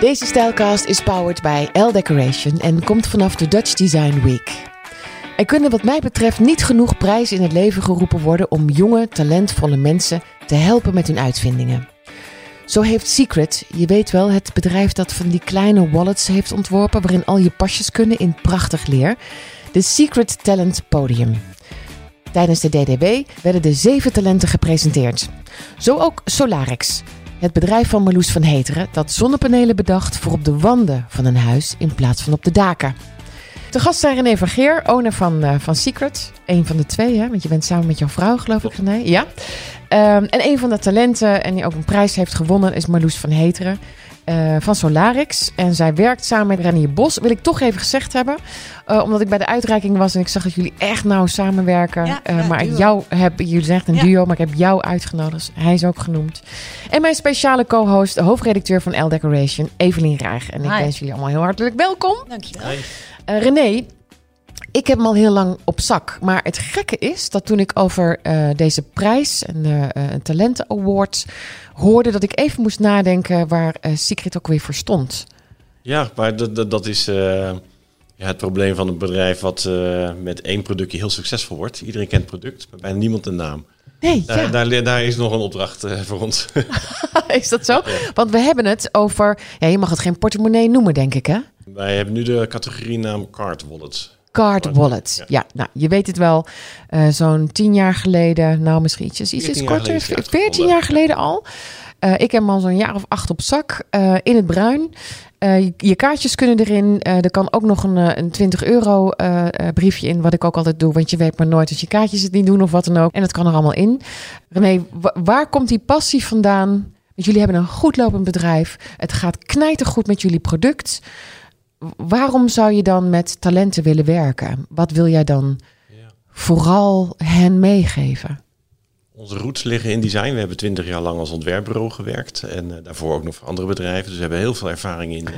Deze stijlcast is powered by L Decoration en komt vanaf de Dutch Design Week. Er kunnen wat mij betreft niet genoeg prijzen in het leven geroepen worden om jonge, talentvolle mensen te helpen met hun uitvindingen. Zo heeft Secret, je weet wel, het bedrijf dat van die kleine wallets heeft ontworpen waarin al je pasjes kunnen in prachtig leer, de Secret Talent Podium. Tijdens de DDW werden de zeven talenten gepresenteerd. Zo ook Solarix, het bedrijf van Marloes van Heteren dat zonnepanelen bedacht voor op de wanden van een huis in plaats van op de daken. De gast zijn René Vergeer, owner van, eh, van Secret. Een van de twee, hè? want je bent samen met jouw vrouw, geloof ik, René. Ja. Ehm, en een van de talenten, en die ook een prijs heeft gewonnen, is Marloes van Heteren. eh, van Solarix. En zij werkt samen met Renier Bos. Wil ik toch even gezegd hebben. eh, omdat ik bij de uitreiking was en ik zag dat jullie echt nauw samenwerken. Ja, Eh, ja, maar duo. jou heb, jullie zijn echt een Ja. duo, maar ik heb jou uitgenodigd. Hij is ook genoemd. En mijn speciale co-host, de hoofdredacteur van L Decoration, Evelien Raag. En ik Hi. wens jullie allemaal heel hartelijk welkom. Dankjewel. Eh, René, ik heb hem al heel lang op zak. Maar het gekke is dat toen ik over eh, deze prijs en de eh, Talenten Award hoorde, dat ik even moest nadenken waar eh, Secret ook weer voor stond. Ja, maar dat, dat, is eh, ja, het probleem van een bedrijf wat eh, met één productje heel succesvol wordt. Iedereen kent het product, maar bijna niemand de naam. Nee, Daar, ja. daar, daar is nog een opdracht eh, voor ons. is dat zo? Want we hebben het over, ja, je mag het geen portemonnee noemen, denk ik, hè? Wij hebben nu de categorienaam Card Wallets. Card wallet. Ja, nou, je weet het wel. eh, Zo'n tien jaar geleden, nou misschien ietsjes, iets 14 jaar korter, geleden is die veertien jaar geleden al. Eh, ik heb al zo'n jaar of acht op zak eh, in het bruin. Je, je kaartjes kunnen erin. Er kan ook nog een, een 20 euro briefje in, wat ik ook altijd doe. Want je weet maar nooit dat je kaartjes het niet doen of wat dan ook. En dat kan er allemaal in. René, wa- waar komt die passie vandaan? Want jullie hebben een goed lopend bedrijf. Het gaat knijtergoed met jullie product. Waarom zou je dan met talenten willen werken? Wat wil jij dan Ja. vooral hen meegeven? Onze roots liggen in design. We hebben twintig jaar lang als ontwerpbureau gewerkt. En eh, daarvoor ook nog voor andere bedrijven. Dus we hebben heel veel ervaring in. eh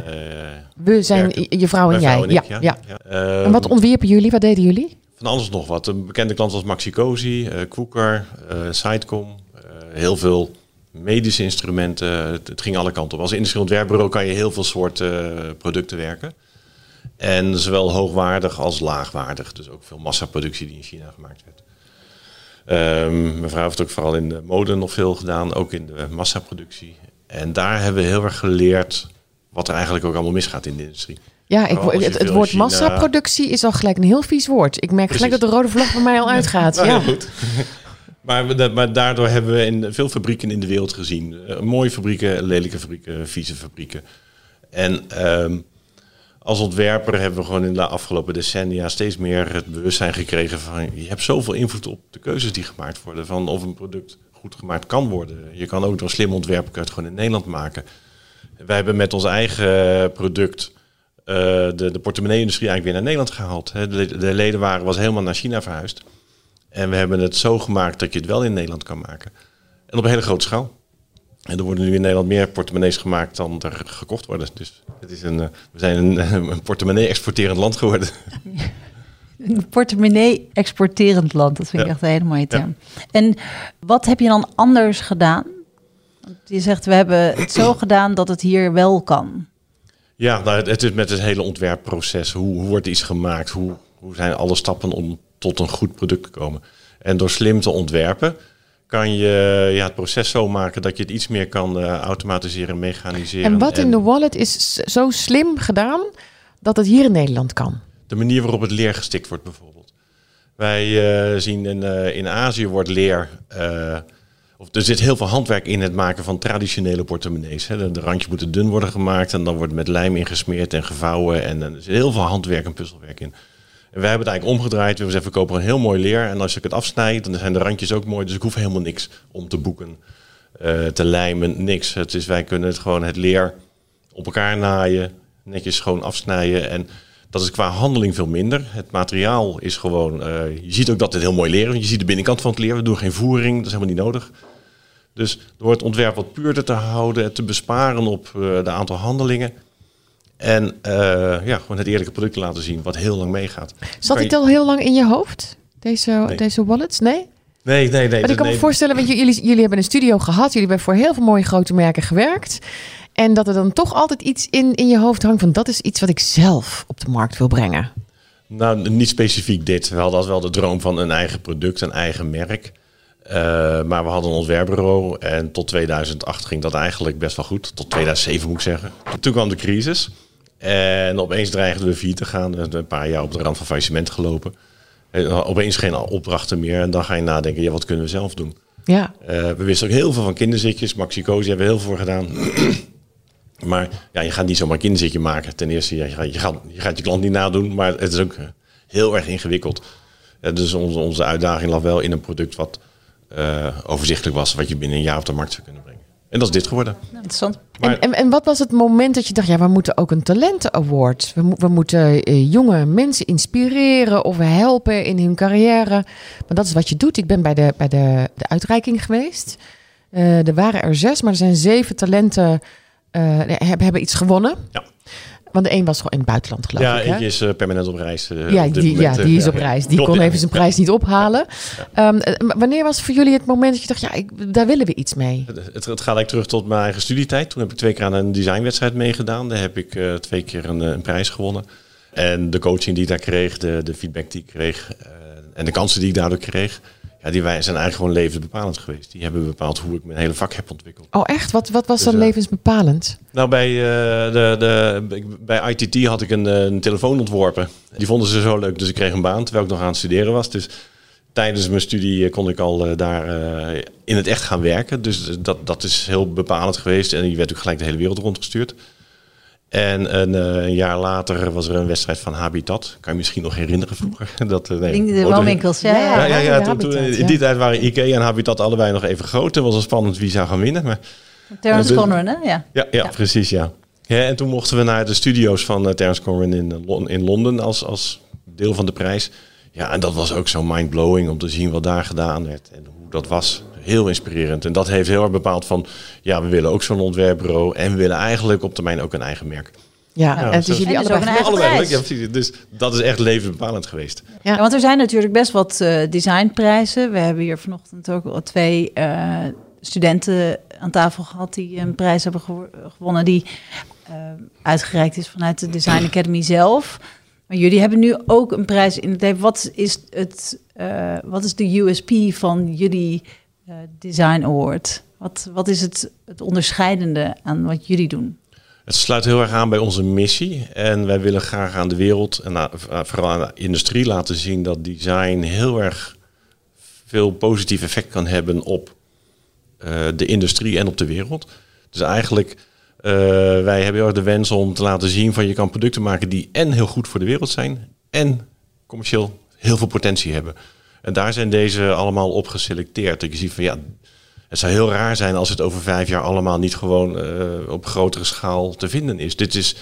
We zijn werken. je vrouw en mijn jij. vrouw en ja, ja. ja. Ehm, En wat ontwierpen jullie? Wat deden jullie? Van alles nog wat. Een bekende klant als Maxi eh Kwooker, eh Sitecom. eh, heel veel medische instrumenten. Het, het ging alle kanten op. Als industrieel ontwerpbureau kan je heel veel soorten eh, producten werken. En zowel hoogwaardig als laagwaardig. Dus ook veel massaproductie die in China gemaakt werd. Ehm mijn vrouw heeft ook vooral in de mode nog veel gedaan. Ook in de massaproductie. En daar hebben we heel erg geleerd wat er eigenlijk ook allemaal misgaat in de industrie. Ja, ik, het, woord China- massaproductie is al gelijk een heel vies woord. Ik merk gelijk dat de rode vlag bij mij al uitgaat. Nou, Ja. heel goed. Maar, maar daardoor hebben we in veel fabrieken in de wereld gezien. Eh, mooie fabrieken, lelijke fabrieken, vieze fabrieken. En ehm, als ontwerper hebben we gewoon in de afgelopen decennia steeds meer het bewustzijn gekregen van je hebt zoveel invloed op de keuzes die gemaakt worden. Van of een product goed gemaakt kan worden. Je kan ook door slim ontwerpen het gewoon in Nederland maken. Wij hebben met ons eigen product eh, de, de portemonnee-industrie eigenlijk weer naar Nederland gehaald. De, de ledenwaren was helemaal naar China verhuisd. En we hebben het zo gemaakt dat je het wel in Nederland kan maken. En op een hele grote schaal. En er worden nu in Nederland meer portemonnees gemaakt dan er gekocht worden. Dus het is een, eh, we zijn een, een portemonnee-exporterend land geworden. Een portemonnee exporterend land, dat vind ik Ja. echt een hele mooie term. En wat heb je dan anders gedaan? Want je zegt, we hebben het zo gedaan dat het hier wel kan. Ja, nou, het, het is met het hele ontwerpproces. Hoe, hoe wordt iets gemaakt? Hoe, hoe zijn alle stappen om tot een goed product te komen? En door slim te ontwerpen kan je ja, het proces zo maken dat je het iets meer kan eh, automatiseren, mechaniseren. En wat in de wallet is zo slim gedaan dat het hier in Nederland kan? de manier waarop het leer gestikt wordt bijvoorbeeld. Wij eh, zien in, eh, in Azië wordt leer... of er zit heel veel handwerk in het maken van traditionele portemonnees. Hè. De, de randjes moeten dun worden gemaakt en dan wordt met lijm ingesmeerd en gevouwen. En, er zit heel veel handwerk en puzzelwerk in. Wij hebben het eigenlijk omgedraaid. We hebben gezegd, we kopen een heel mooi leer. En als ik het afsnijd, dan zijn de randjes ook mooi. Dus ik hoef helemaal niks om te boeken, eh, te lijmen, niks. Het is, wij kunnen het gewoon het leer op elkaar naaien, netjes gewoon afsnijden. En dat is qua handeling veel minder. Het materiaal is gewoon... eh, je ziet ook dat het heel mooi leer is. Je ziet de binnenkant van het leer. We doen geen voering. Dat is helemaal niet nodig. Dus door het ontwerp wat puurder te houden... en te besparen op eh, de aantal handelingen... en eh, ja, gewoon het eerlijke product te laten zien... wat heel lang meegaat. Zat dit je- al heel lang in je hoofd? Deze, Nee. deze wallets? Nee? Nee, nee, nee. Want ik kan me voorstellen, want jullie, jullie hebben een studio gehad. Jullie hebben voor heel veel mooie grote merken gewerkt. En dat er dan toch altijd iets in, in je hoofd hangt van dat is iets wat ik zelf op de markt wil brengen. Nou, niet specifiek dit. We hadden wel de droom van een eigen product, een eigen merk. Uh, maar we hadden een ontwerpbureau en tot 2008 ging dat eigenlijk best wel goed. Tot 2007 moet ik zeggen. Toen kwam de crisis en opeens dreigden we vier te gaan. We hebben een paar jaar op de rand van faillissement gelopen. En opeens geen opdrachten meer en dan ga je nadenken, ja, wat kunnen we zelf doen? Ja. Uh, we wisten ook heel veel van kinderzitjes. Maxicosi hebben we heel veel gedaan. maar ja, je gaat niet zomaar een kinderzitje maken. Ten eerste, je gaat, je, gaat, je gaat je klant niet nadoen, maar het is ook heel erg ingewikkeld. Uh, dus onze, onze uitdaging lag wel in een product wat uh, overzichtelijk was, wat je binnen een jaar op de markt zou kunnen brengen. En dat is dit geworden. Interessant. Maar, en, en, en, wat was het moment dat je dacht, ja, we moeten ook een talenten award. We, we moeten uh, jonge mensen inspireren of helpen in hun carrière. Maar dat is wat je doet. Ik ben bij de, bij de, de uitreiking geweest. Uh, er waren er zes, maar er zijn zeven talenten hebben, hebben iets gewonnen. Ja. Want de een was gewoon in het buitenland, geloof ja, ik. Ja, is uh, permanent op reis. Uh, ja, op die, moment, ja, die is uh, op reis. Die klopt, kon even zijn prijs niet ophalen. Um, wanneer was voor jullie het moment dat je dacht, ja, ik, daar willen we iets mee? Het, het, het gaat eigenlijk terug tot mijn eigen studietijd. Toen heb ik twee keer aan een designwedstrijd meegedaan. Daar heb ik twee keer een, een, prijs gewonnen. En de coaching die ik daar kreeg, de, de feedback die ik kreeg en de kansen die ik daardoor kreeg. Ja, die wij zijn eigenlijk gewoon levensbepalend geweest. Die hebben bepaald hoe ik mijn hele vak heb ontwikkeld. Oh, echt? Wat, wat was Dus, dan uh, levensbepalend? Nou, bij, uh, de, de, bij ITT had ik een, een, telefoon ontworpen. Die vonden ze zo leuk, dus ik kreeg een baan terwijl ik nog aan het studeren was. Dus tijdens mijn studie kon ik al uh, daar in het echt gaan werken. Dus dat, dat is heel bepalend geweest. En je werd ook gelijk de hele wereld rondgestuurd. En een, uh, een, jaar later was er een wedstrijd van Habitat. Kan je misschien nog herinneren vroeger? Dat, uh, nee, de woonwinkels, ja. Ja, ja, ja, ja toen, Habitat, toen, in die tijd waren Ikea en Habitat allebei nog even groot. Het was wel spannend wie zou gaan winnen. Maar, Terrence dus- Conran, hè? Ja. ja, ja, precies, ja. En toen mochten we naar de studio's van uh, Terrence Conran in, in Londen als, als deel van de prijs. Ja, en dat was ook zo mindblowing om te zien wat daar gedaan werd en hoe dat was. Heel inspirerend. En dat heeft heel erg bepaald van, ja, we willen ook zo'n ontwerpbureau en we willen eigenlijk op termijn ook een eigen merk. Ja, Ja, en het is jullie dus allebei prijs. ja, precies. Dus dat is echt levensbepalend geweest. Ja. Ja, want er zijn natuurlijk best wat eh, designprijzen. We hebben hier vanochtend ook al twee eh, studenten aan tafel gehad die een prijs hebben gewo- gewonnen die eh, uitgereikt is vanuit de Design Academy zelf. Maar jullie hebben nu ook een prijs in het leven. Wat is, het, eh, wat is de USP van jullie Design Award? Wat, wat is het, het onderscheidende aan wat jullie doen? Het sluit heel erg aan bij onze missie. En wij willen graag aan de wereld en aan- vooral aan de industrie laten zien dat design heel erg veel positief effect kan hebben op eh, de industrie en op de wereld. Dus eigenlijk, eh, wij hebben heel erg de wens om te laten zien van je kan producten maken die en heel goed voor de wereld zijn en commercieel heel veel potentie hebben. En daar zijn deze allemaal op geselecteerd. Dat je ziet van ja, het zou heel raar zijn als het over vijf jaar allemaal niet gewoon eh, op grotere schaal te vinden is. Dit, is,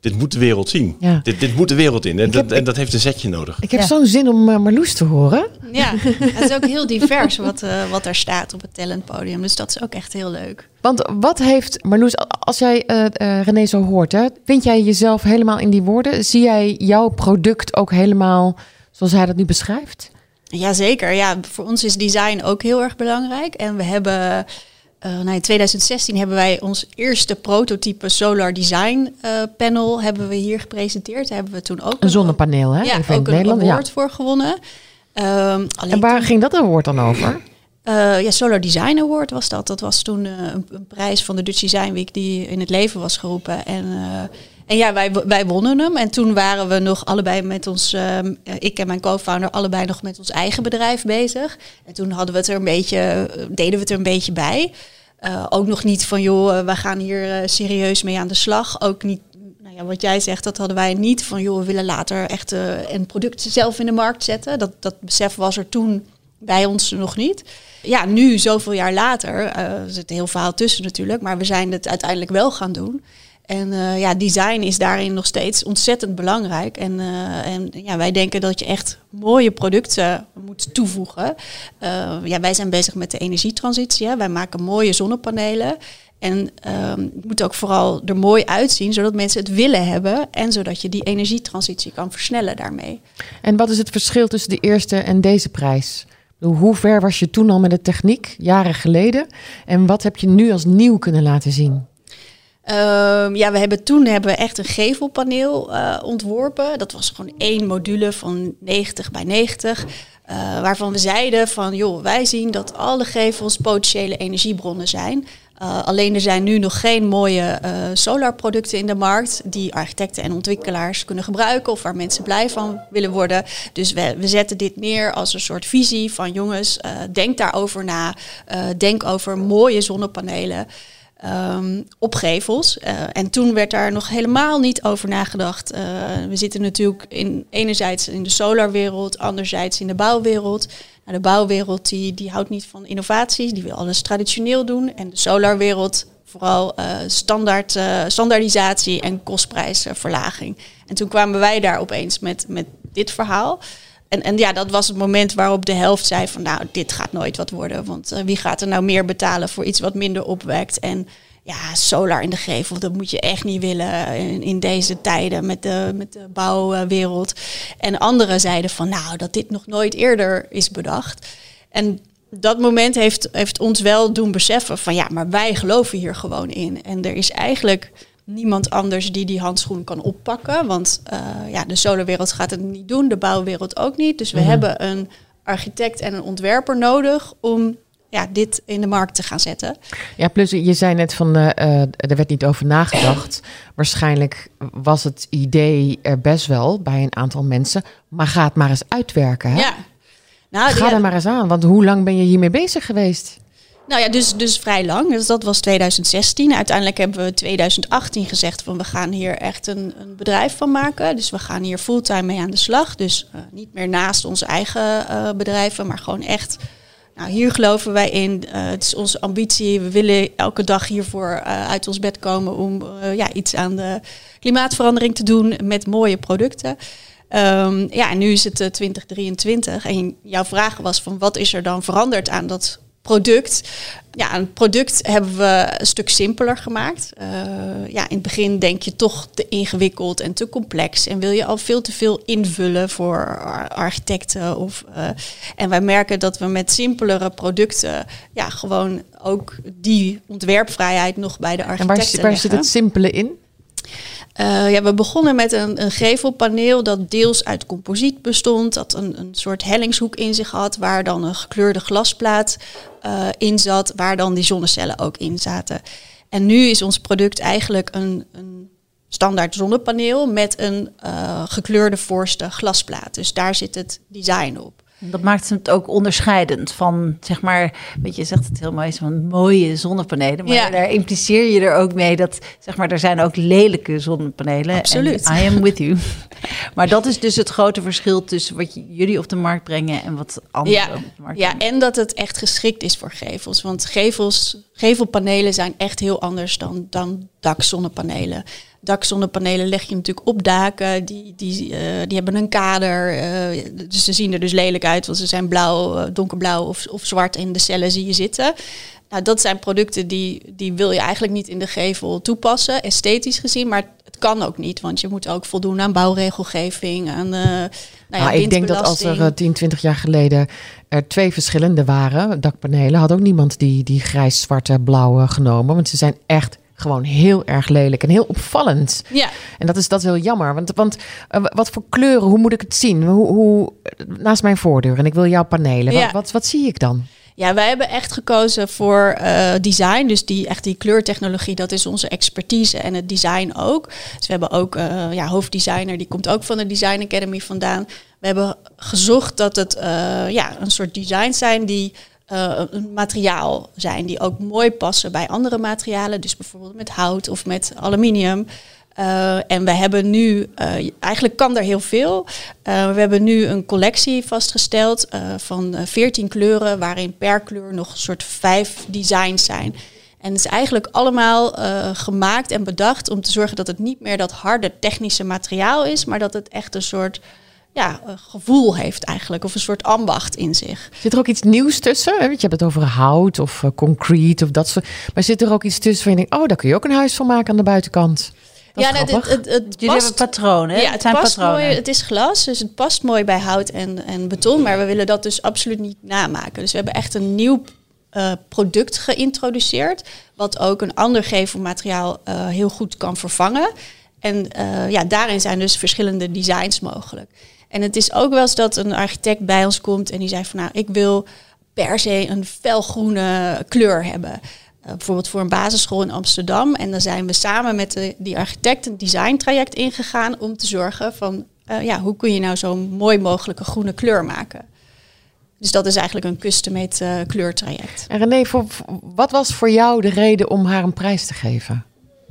dit moet de wereld zien. Ja. Dit, dit moet de wereld in. En, Ik heb- dat, en dat heeft een zetje nodig. Ik heb Ja. zo'n zin om uh, Marloes te horen. Ja, het is ook heel divers wat, eh, wat er staat op het talentpodium. Dus dat is ook echt heel leuk. Want wat heeft Marloes, als jij eh eh, René zo hoort, hè, vind jij jezelf helemaal in die woorden? Zie jij jouw product ook helemaal zoals hij dat nu beschrijft? Jazeker, ja, voor ons is design ook heel erg belangrijk. En we hebben, eh, nou, in 2016 hebben wij ons eerste prototype Solar Design eh, panel hebben we hier gepresenteerd. Daar hebben we toen ook Een zonnepaneel, hè? ja, Even ook een Nederland. award voor gewonnen. Ehm, En waar toen- ging dat award dan over? Eh, ja, Solar Design Award was dat. Dat was toen een, een prijs van de Dutch Design Week die in het leven was geroepen. En, en ja, wij, wij wonnen hem. En toen waren we nog allebei met ons, ehm, eh, ik en mijn co-founder, allebei nog met ons eigen bedrijf bezig. En toen hadden we het er een beetje, eh, deden we het er een beetje bij. Eh, ook nog niet van, joh, eh, we gaan hier serieus mee aan de slag. Ook niet, nou ja, wat jij zegt, dat hadden wij niet. Van, joh, we willen later echt een product zelf in de markt zetten. Dat, dat besef was er toen bij ons nog niet. Ja, nu, zoveel jaar later, eh, er zit een heel verhaal tussen natuurlijk, maar we zijn het uiteindelijk wel gaan doen. En eh, ja, design is daarin nog steeds ontzettend belangrijk. En, eh, en ja, wij denken dat je echt mooie producten moet toevoegen. Eh, ja, wij zijn bezig met de energietransitie. Wij maken mooie zonnepanelen. En ehm, het moet ook vooral er mooi uitzien, zodat mensen het willen hebben. En zodat je die energietransitie kan versnellen daarmee. En wat is het verschil tussen de eerste en deze prijs? Hoe ver was je toen al met de techniek, jaren geleden? En wat heb je nu als nieuw kunnen laten zien? Ehm, ja, we hebben toen hebben we echt een gevelpaneel uh, ontworpen. Dat was gewoon één module van 90 bij 90. Uh, waarvan we zeiden van, joh, wij zien dat alle gevels potentiële energiebronnen zijn. Uh, alleen er zijn nu nog geen mooie solarproducten in de markt die architecten en ontwikkelaars kunnen gebruiken of waar mensen blij van willen worden. Dus we, we zetten dit neer als een soort visie van jongens, denk daarover na. denk over mooie zonnepanelen. Um, op. Uh, en toen werd daar nog helemaal niet over nagedacht. Uh, we zitten natuurlijk in, enerzijds in de solarwereld, anderzijds in de bouwwereld. Nou, de bouwwereld die, die houdt niet van innovaties, die wil alles traditioneel doen. En de solarwereld vooral uh, standaard, standaardisatie en kostprijsverlaging. En toen kwamen wij daar opeens met, met dit verhaal. En, en ja, dat was het moment waarop de helft zei van nou, dit gaat nooit wat worden. Want uh, wie gaat er nou meer betalen voor iets wat minder opwekt? En ja, solar in de gevel, dat moet je echt niet willen in, in deze tijden met de, met de bouwwereld. En anderen zeiden van nou, dat dit nog nooit eerder is bedacht. En dat moment heeft, heeft ons wel doen beseffen van ja, maar wij geloven hier gewoon in. En er is eigenlijk niemand anders die die handschoen kan oppakken. Want uh, ja, de solarwereld gaat het niet doen, de bouwwereld ook niet. Dus we Mhm. hebben een architect en een ontwerper nodig om ja, dit in de markt te gaan zetten. Ja, plus je zei net van, eh, eh, er werd niet over nagedacht. Waarschijnlijk was het idee er best wel bij een aantal mensen. Maar ga het maar eens uitwerken. Hè? Ja. Nou, Ga ja, er maar eens aan, want hoe lang ben je hiermee bezig geweest? Nou ja, dus, dus vrij lang. Dus dat was 2016. Uiteindelijk hebben we 2018 gezegd van we gaan hier echt een, een bedrijf van maken. Dus we gaan hier fulltime mee aan de slag. Dus uh, niet meer naast onze eigen uh, bedrijven, maar gewoon echt. Nou, hier geloven wij in. Uh, het is onze ambitie. We willen elke dag hiervoor uit ons bed komen om ja, iets aan de klimaatverandering te doen met mooie producten. Um, ja, en nu is het 2023. En jouw vraag was van wat is er dan veranderd aan dat product. Ja, een product hebben we een stuk simpeler gemaakt. Uh, ja, in het begin denk je toch te ingewikkeld en te complex. En wil je al veel te veel invullen voor architecten. Of, uh, en wij merken dat we met simpelere producten ja, gewoon ook die ontwerpvrijheid nog bij de architecten En waar, waar zit het simpele in? Uh, ja, we begonnen met een, een, gevelpaneel dat deels uit composiet bestond. Dat een, een soort hellingshoek in zich had, waar dan een gekleurde glasplaat uh, in zat, waar dan die zonnecellen ook in zaten. En nu is ons product eigenlijk een, een standaard zonnepaneel met een uh, gekleurde voorste glasplaat. Dus daar zit het design op. Dat maakt het ook onderscheidend van, zeg maar, weet je, zegt het heel mooi, van mooie zonnepanelen. Maar ja. daar impliceer je er ook mee dat, zeg maar, er zijn ook lelijke zonnepanelen. Absoluut. I am with you. maar dat is dus het grote verschil tussen wat jullie op de markt brengen en wat anderen ja. op de markt ja, brengen. en dat het echt geschikt is voor gevels. Want gevels, gevelpanelen zijn echt heel anders dan, dan dakzonnepanelen dakzonnepanelen leg je natuurlijk op daken. Die, die, uh, die hebben een kader. Uh, dus ze zien er dus lelijk uit, want ze zijn blauw, uh, donkerblauw of, of zwart in de cellen zie je zitten. Nou, dat zijn producten die, die wil je eigenlijk niet in de gevel toepassen, esthetisch gezien. Maar het kan ook niet, want je moet ook voldoen aan bouwregelgeving, aan nou ja, nou, ik denk dat als er 10, 20 jaar geleden er twee verschillende waren, dakpanelen, had ook niemand die, die grijs, zwarte, blauwe genomen. Want ze zijn echt gewoon heel erg lelijk en heel opvallend. Ja. En dat is, dat is heel jammer. Want, want uh, wat voor kleuren, hoe moet ik het zien? Hoe, hoe, naast mijn voordeur en ik wil jouw panelen. Ja. Wat, wat, wat zie ik dan? Ja, wij hebben echt gekozen voor uh, design. Dus die, echt die kleurtechnologie, dat is onze expertise. En het design ook. Dus we hebben ook uh, ja, hoofddesigner, die komt ook van de Design Academy vandaan. We hebben gezocht dat het uh, ja, een soort design zijn die een materiaal zijn die ook mooi passen bij andere materialen. Dus bijvoorbeeld met hout of met aluminium. Uh, en we hebben nu, uh, eigenlijk kan er heel veel. Uh, we hebben nu een collectie vastgesteld van 14 kleuren, waarin per kleur nog een soort vijf designs zijn. En het is eigenlijk allemaal gemaakt en bedacht om te zorgen dat het niet meer dat harde technische materiaal is, maar dat het echt een soort ja, gevoel heeft eigenlijk, of een soort ambacht in zich. Zit er ook iets nieuws tussen? Je hebt het over hout of concrete of dat soort. Maar zit er ook iets tussen waar je denkt, oh, daar kun je ook een huis van maken aan de buitenkant? Ja, het, het, het, het Jullie hebben patronen. Ja, het, past patronen. mooi. Het is glas, dus het past mooi bij hout en, en beton. Maar we willen dat dus absoluut niet namaken. Dus we hebben echt een nieuw eh, product geïntroduceerd. Wat ook een ander gevelmateriaal uh, heel goed kan vervangen. En uh, ja, daarin zijn dus verschillende designs mogelijk. En het is ook wel eens dat een architect bij ons komt en die zei van nou, ik wil per se een felgroene kleur hebben. Bijvoorbeeld voor een basisschool in Amsterdam. En dan zijn we samen met de, die architect een design traject ingegaan om te zorgen van ja, hoe kun je nou zo'n mooi mogelijke groene kleur maken. Dus dat is eigenlijk een custom-made uh, kleurtraject. En René, voor, wat was voor jou de reden om haar een prijs te geven?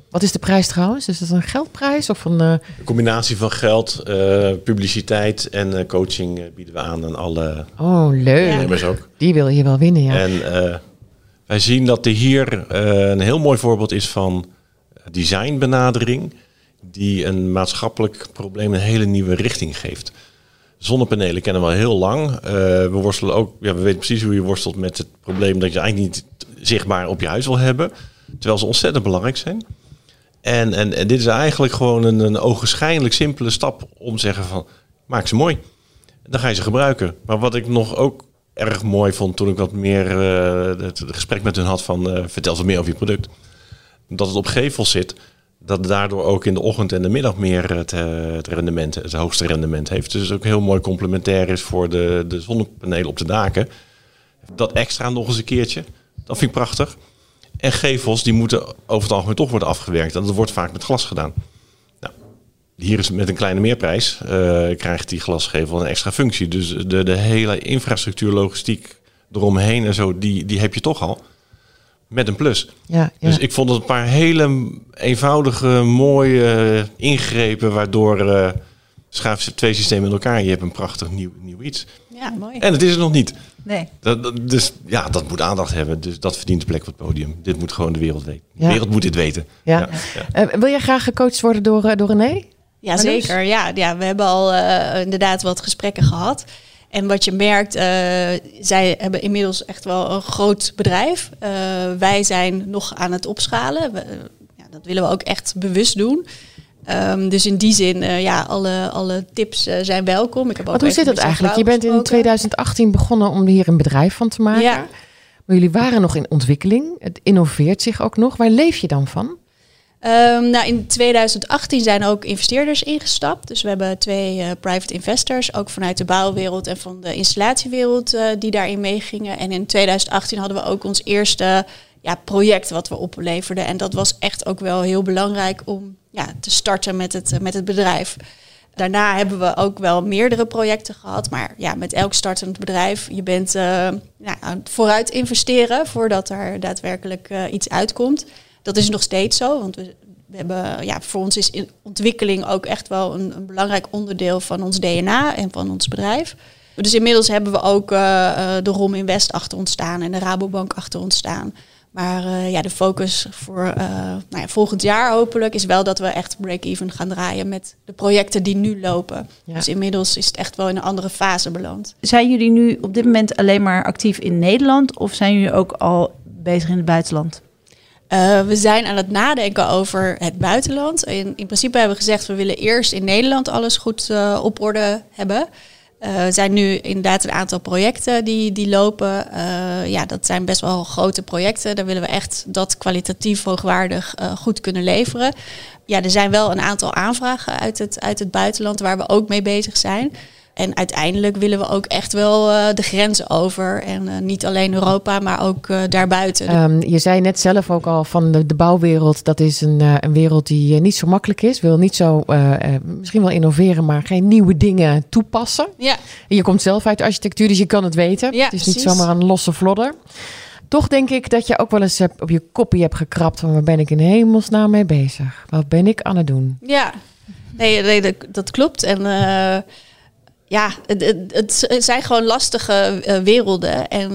Wat is de prijs trouwens? Is dat een geldprijs of een... Uh... Een combinatie van geld, uh, publiciteit en coaching bieden we aan aan alle oh, leuk. ook. Die wil je wel winnen, ja. En wij zien dat er hier een heel mooi voorbeeld is van designbenadering... die een maatschappelijk probleem een hele nieuwe richting geeft. Zonnepanelen kennen we al heel lang. Uh, we worstelen ook, ja, we weten precies hoe je worstelt met het probleem dat je eigenlijk niet zichtbaar op je huis wil hebben. Terwijl ze ontzettend belangrijk zijn. En, en, en dit is eigenlijk gewoon een, een ogenschijnlijk simpele stap om te zeggen van maak ze mooi. Dan ga je ze gebruiken. Maar wat ik nog ook erg mooi vond toen ik wat meer uh, het, gesprek met hun had van uh, vertel ze meer over je product. Dat het op gevel zit dat daardoor ook in de ochtend en de middag meer het, eh, het rendement, het hoogste rendement heeft. Dus ook heel mooi complementair is voor de, de zonnepanelen op de daken. Dat extra nog eens een keertje, dat vind ik prachtig. En gevels die moeten over het algemeen toch worden afgewerkt. En dat wordt vaak met glas gedaan. Hier is met een kleine meerprijs uh, krijgt die glasgevel een extra functie. Dus de, de hele infrastructuur, logistiek eromheen en zo, die, die heb je toch al met een plus. Ja, Dus ik vond het een paar hele eenvoudige, mooie ingrepen, waardoor uh, schuif ze twee systemen in elkaar je hebt een prachtig nieuw, nieuw iets. Ja, mooi. En het is er nog niet. Nee. Dat, dus ja, dat moet aandacht hebben. Dus dat verdient de plek op het podium. Dit moet gewoon de wereld weten. De wereld moet dit weten. Ja. ja. Uh, wil jij graag gecoacht worden door, uh, door René? Ja, zeker. Ja, ja, we hebben al inderdaad wat gesprekken gehad. En wat je merkt, uh, zij hebben inmiddels echt wel een groot bedrijf. Uh, wij zijn nog aan het opschalen. We, ja, dat willen we ook echt bewust doen. Um, dus in die zin, uh, ja, alle, alle tips zijn welkom. Ik heb ook hoe zit dat eigenlijk? Je bent in 2018 begonnen om hier een bedrijf van te maken. Ja. Maar jullie waren nog in ontwikkeling. Het innoveert zich ook nog. Waar leef je dan van? Um, nou, in 2018 zijn ook investeerders ingestapt. Dus we hebben twee uh, private investors, ook vanuit de bouwwereld en van de installatiewereld, uh, die daarin meegingen. En in 2018 hadden we ook ons eerste ja, project wat we opleverden. En dat was echt ook wel heel belangrijk om ja, te starten met het, uh, met het bedrijf. Daarna hebben we ook wel meerdere projecten gehad. Maar ja, met elk startend bedrijf, je bent nou, vooruit investeren voordat er daadwerkelijk iets uitkomt. Dat is nog steeds zo, want we, we hebben, ja, voor ons is ontwikkeling ook echt wel een, een, belangrijk onderdeel van ons DNA en van ons bedrijf. Dus inmiddels hebben we ook uh, de ROM Invest achter ons staan en de Rabobank achter ons staan. Maar uh, ja, de focus voor uh, nou ja, volgend jaar hopelijk is wel dat we echt break-even gaan draaien met de projecten die nu lopen. Ja. Dus inmiddels is het echt wel in een andere fase beland. Zijn jullie nu op dit moment alleen maar actief in Nederland of zijn jullie ook al bezig in het buitenland? Uh, we zijn aan het nadenken over het buitenland. In, in principe hebben we gezegd, we willen eerst in Nederland alles goed uh, op orde hebben. Uh, er zijn nu inderdaad een aantal projecten die, die lopen. ja, dat zijn best wel grote projecten. Daar willen we echt dat kwalitatief hoogwaardig goed kunnen leveren. Ja, er zijn wel een aantal aanvragen uit het, uit het buitenland waar we ook mee bezig zijn. En uiteindelijk willen we ook echt wel uh, de grenzen over. En uh, niet alleen Europa, maar ook uh, daarbuiten. Um, je zei net zelf ook al van de, de bouwwereld. Dat is een, een wereld die niet zo makkelijk is. Wil niet zo, misschien wel innoveren, maar geen nieuwe dingen toepassen. Ja. En je komt zelf uit architectuur, dus je kan het weten. Ja, het is precies. niet zomaar een losse vlodder. Toch denk ik dat je ook wel eens op je koppie hebt gekrapt van waar ben ik in hemelsnaam mee bezig? Wat ben ik aan het doen? Ja, nee, nee dat, dat klopt. En ja, het, het, zijn gewoon lastige uh, werelden. En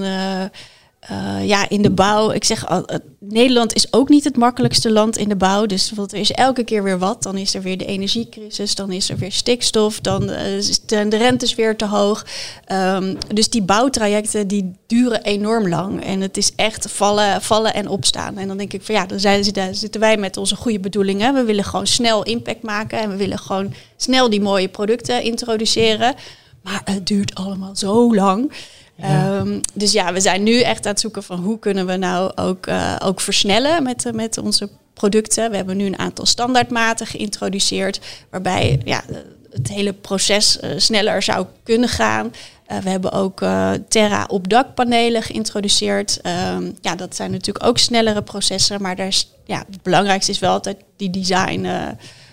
uh, ja, in de bouw, ik zeg al, Nederland is ook niet het makkelijkste land in de bouw. Dus want er is elke keer weer wat. Dan is er weer de energiecrisis, dan is er weer stikstof, dan is de, de rente weer te hoog. Um, dus die bouwtrajecten die duren enorm lang. En het is echt vallen, vallen en opstaan. En dan denk ik van ja, dan zijn, zitten wij met onze goede bedoelingen. We willen gewoon snel impact maken en we willen gewoon snel die mooie producten introduceren. Maar het duurt allemaal zo lang. Ja. Ehm, dus ja, we zijn nu echt aan het zoeken van hoe kunnen we nou ook, eh, ook versnellen met, eh, met onze producten. We hebben nu een aantal standaardmaten geïntroduceerd, waarbij ja, het hele proces eh, sneller zou kunnen gaan. Eh, we hebben ook eh, Terra op dakpanelen geïntroduceerd. Ehm, ja, dat zijn natuurlijk ook snellere processen, maar daar is, ja, het belangrijkste is wel altijd die design eh,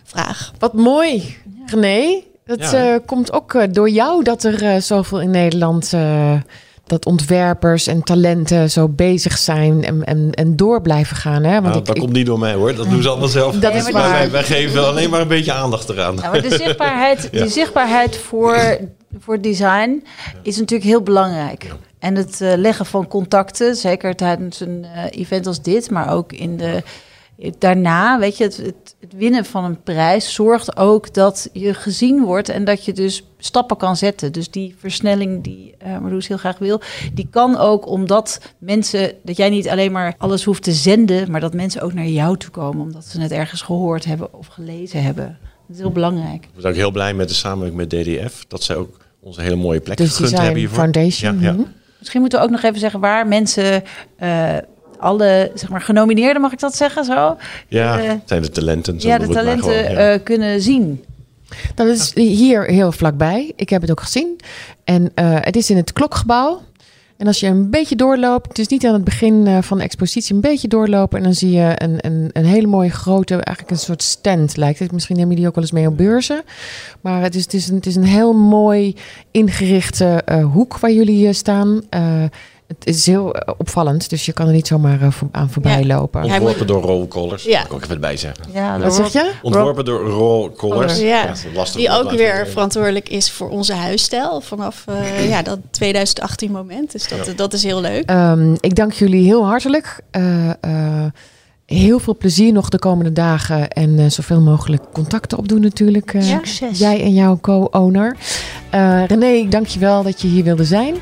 vraag. Wat mooi, René. Dat Ja. eh, komt ook eh, door jou dat er eh, zoveel in Nederland... eh, dat ontwerpers en talenten zo bezig zijn en, en, en door blijven gaan. Hè? Want Nou, ik, dat ik- komt niet door mij hoor, dat doen ze allemaal zelf. Dat is Maar waar. Wij, wij geven alleen maar een beetje aandacht eraan. Ja, maar de zichtbaarheid, Ja. die zichtbaarheid voor, voor design is natuurlijk heel belangrijk. En het eh, leggen van contacten, zeker tijdens een eh, event als dit, maar ook in de, daarna, weet je, het, het, het winnen van een prijs zorgt ook dat je gezien wordt en dat je dus stappen kan zetten. Dus die versnelling die eh Marloes heel graag wil, die kan ook omdat mensen, dat jij niet alleen maar alles hoeft te zenden, maar dat mensen ook naar jou toe komen omdat ze het ergens gehoord hebben of gelezen hebben. Dat is heel belangrijk. We zijn ook heel blij met de samenwerking met DDF. Dat zij ook onze hele mooie plek dus gegund hebben hiervoor. Foundation. Ja, ja. Misschien moeten we ook nog even zeggen waar mensen eh, alle zeg maar genomineerden, mag ik dat zeggen zo? Ja, Eh, zijn de talenten. zo ja, de talenten gewoon, ja. eh, kunnen zien. Dat is hier heel vlakbij. Ik heb het ook gezien. En eh, het is in het klokgebouw. En als je een beetje doorloopt, het is niet aan het begin eh, van de expositie, een beetje doorlopen. En dan zie je een, een, een hele mooie grote, eigenlijk een soort stand lijkt het. Misschien neem je die ook wel eens mee op beurzen. Maar het is, het is, een, het is een heel mooi ingerichte eh, hoek waar jullie staan. Eh, het is heel eh, opvallend, dus je kan er niet zomaar eh, voor- aan voorbij lopen. hij Ontworpen door Roll Collars. Ja. Ja. ik ook even erbij zeggen. Ja, Wat zeg je? Ontworpen door Roll Collars. Ja. dat is lastig Die ook weer verantwoordelijk is voor onze huisstijl vanaf eh, ja, dat 2018 moment. Dus dat, dat is heel leuk. Ehm, ik dank jullie heel hartelijk. Eh, eh, heel veel plezier nog de komende dagen. En eh, zoveel mogelijk contacten opdoen natuurlijk. eh, Succes. Jij en jouw co-owner. Eh, René, ik dank je wel dat je hier wilde zijn.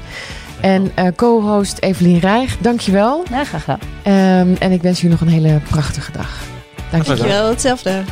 En eh, co-host Evelien Rijg, dank je wel. Ja, graag gedaan. Ehm, en ik wens jullie nog een hele prachtige dag. Dank je wel. Dankjewel, hetzelfde.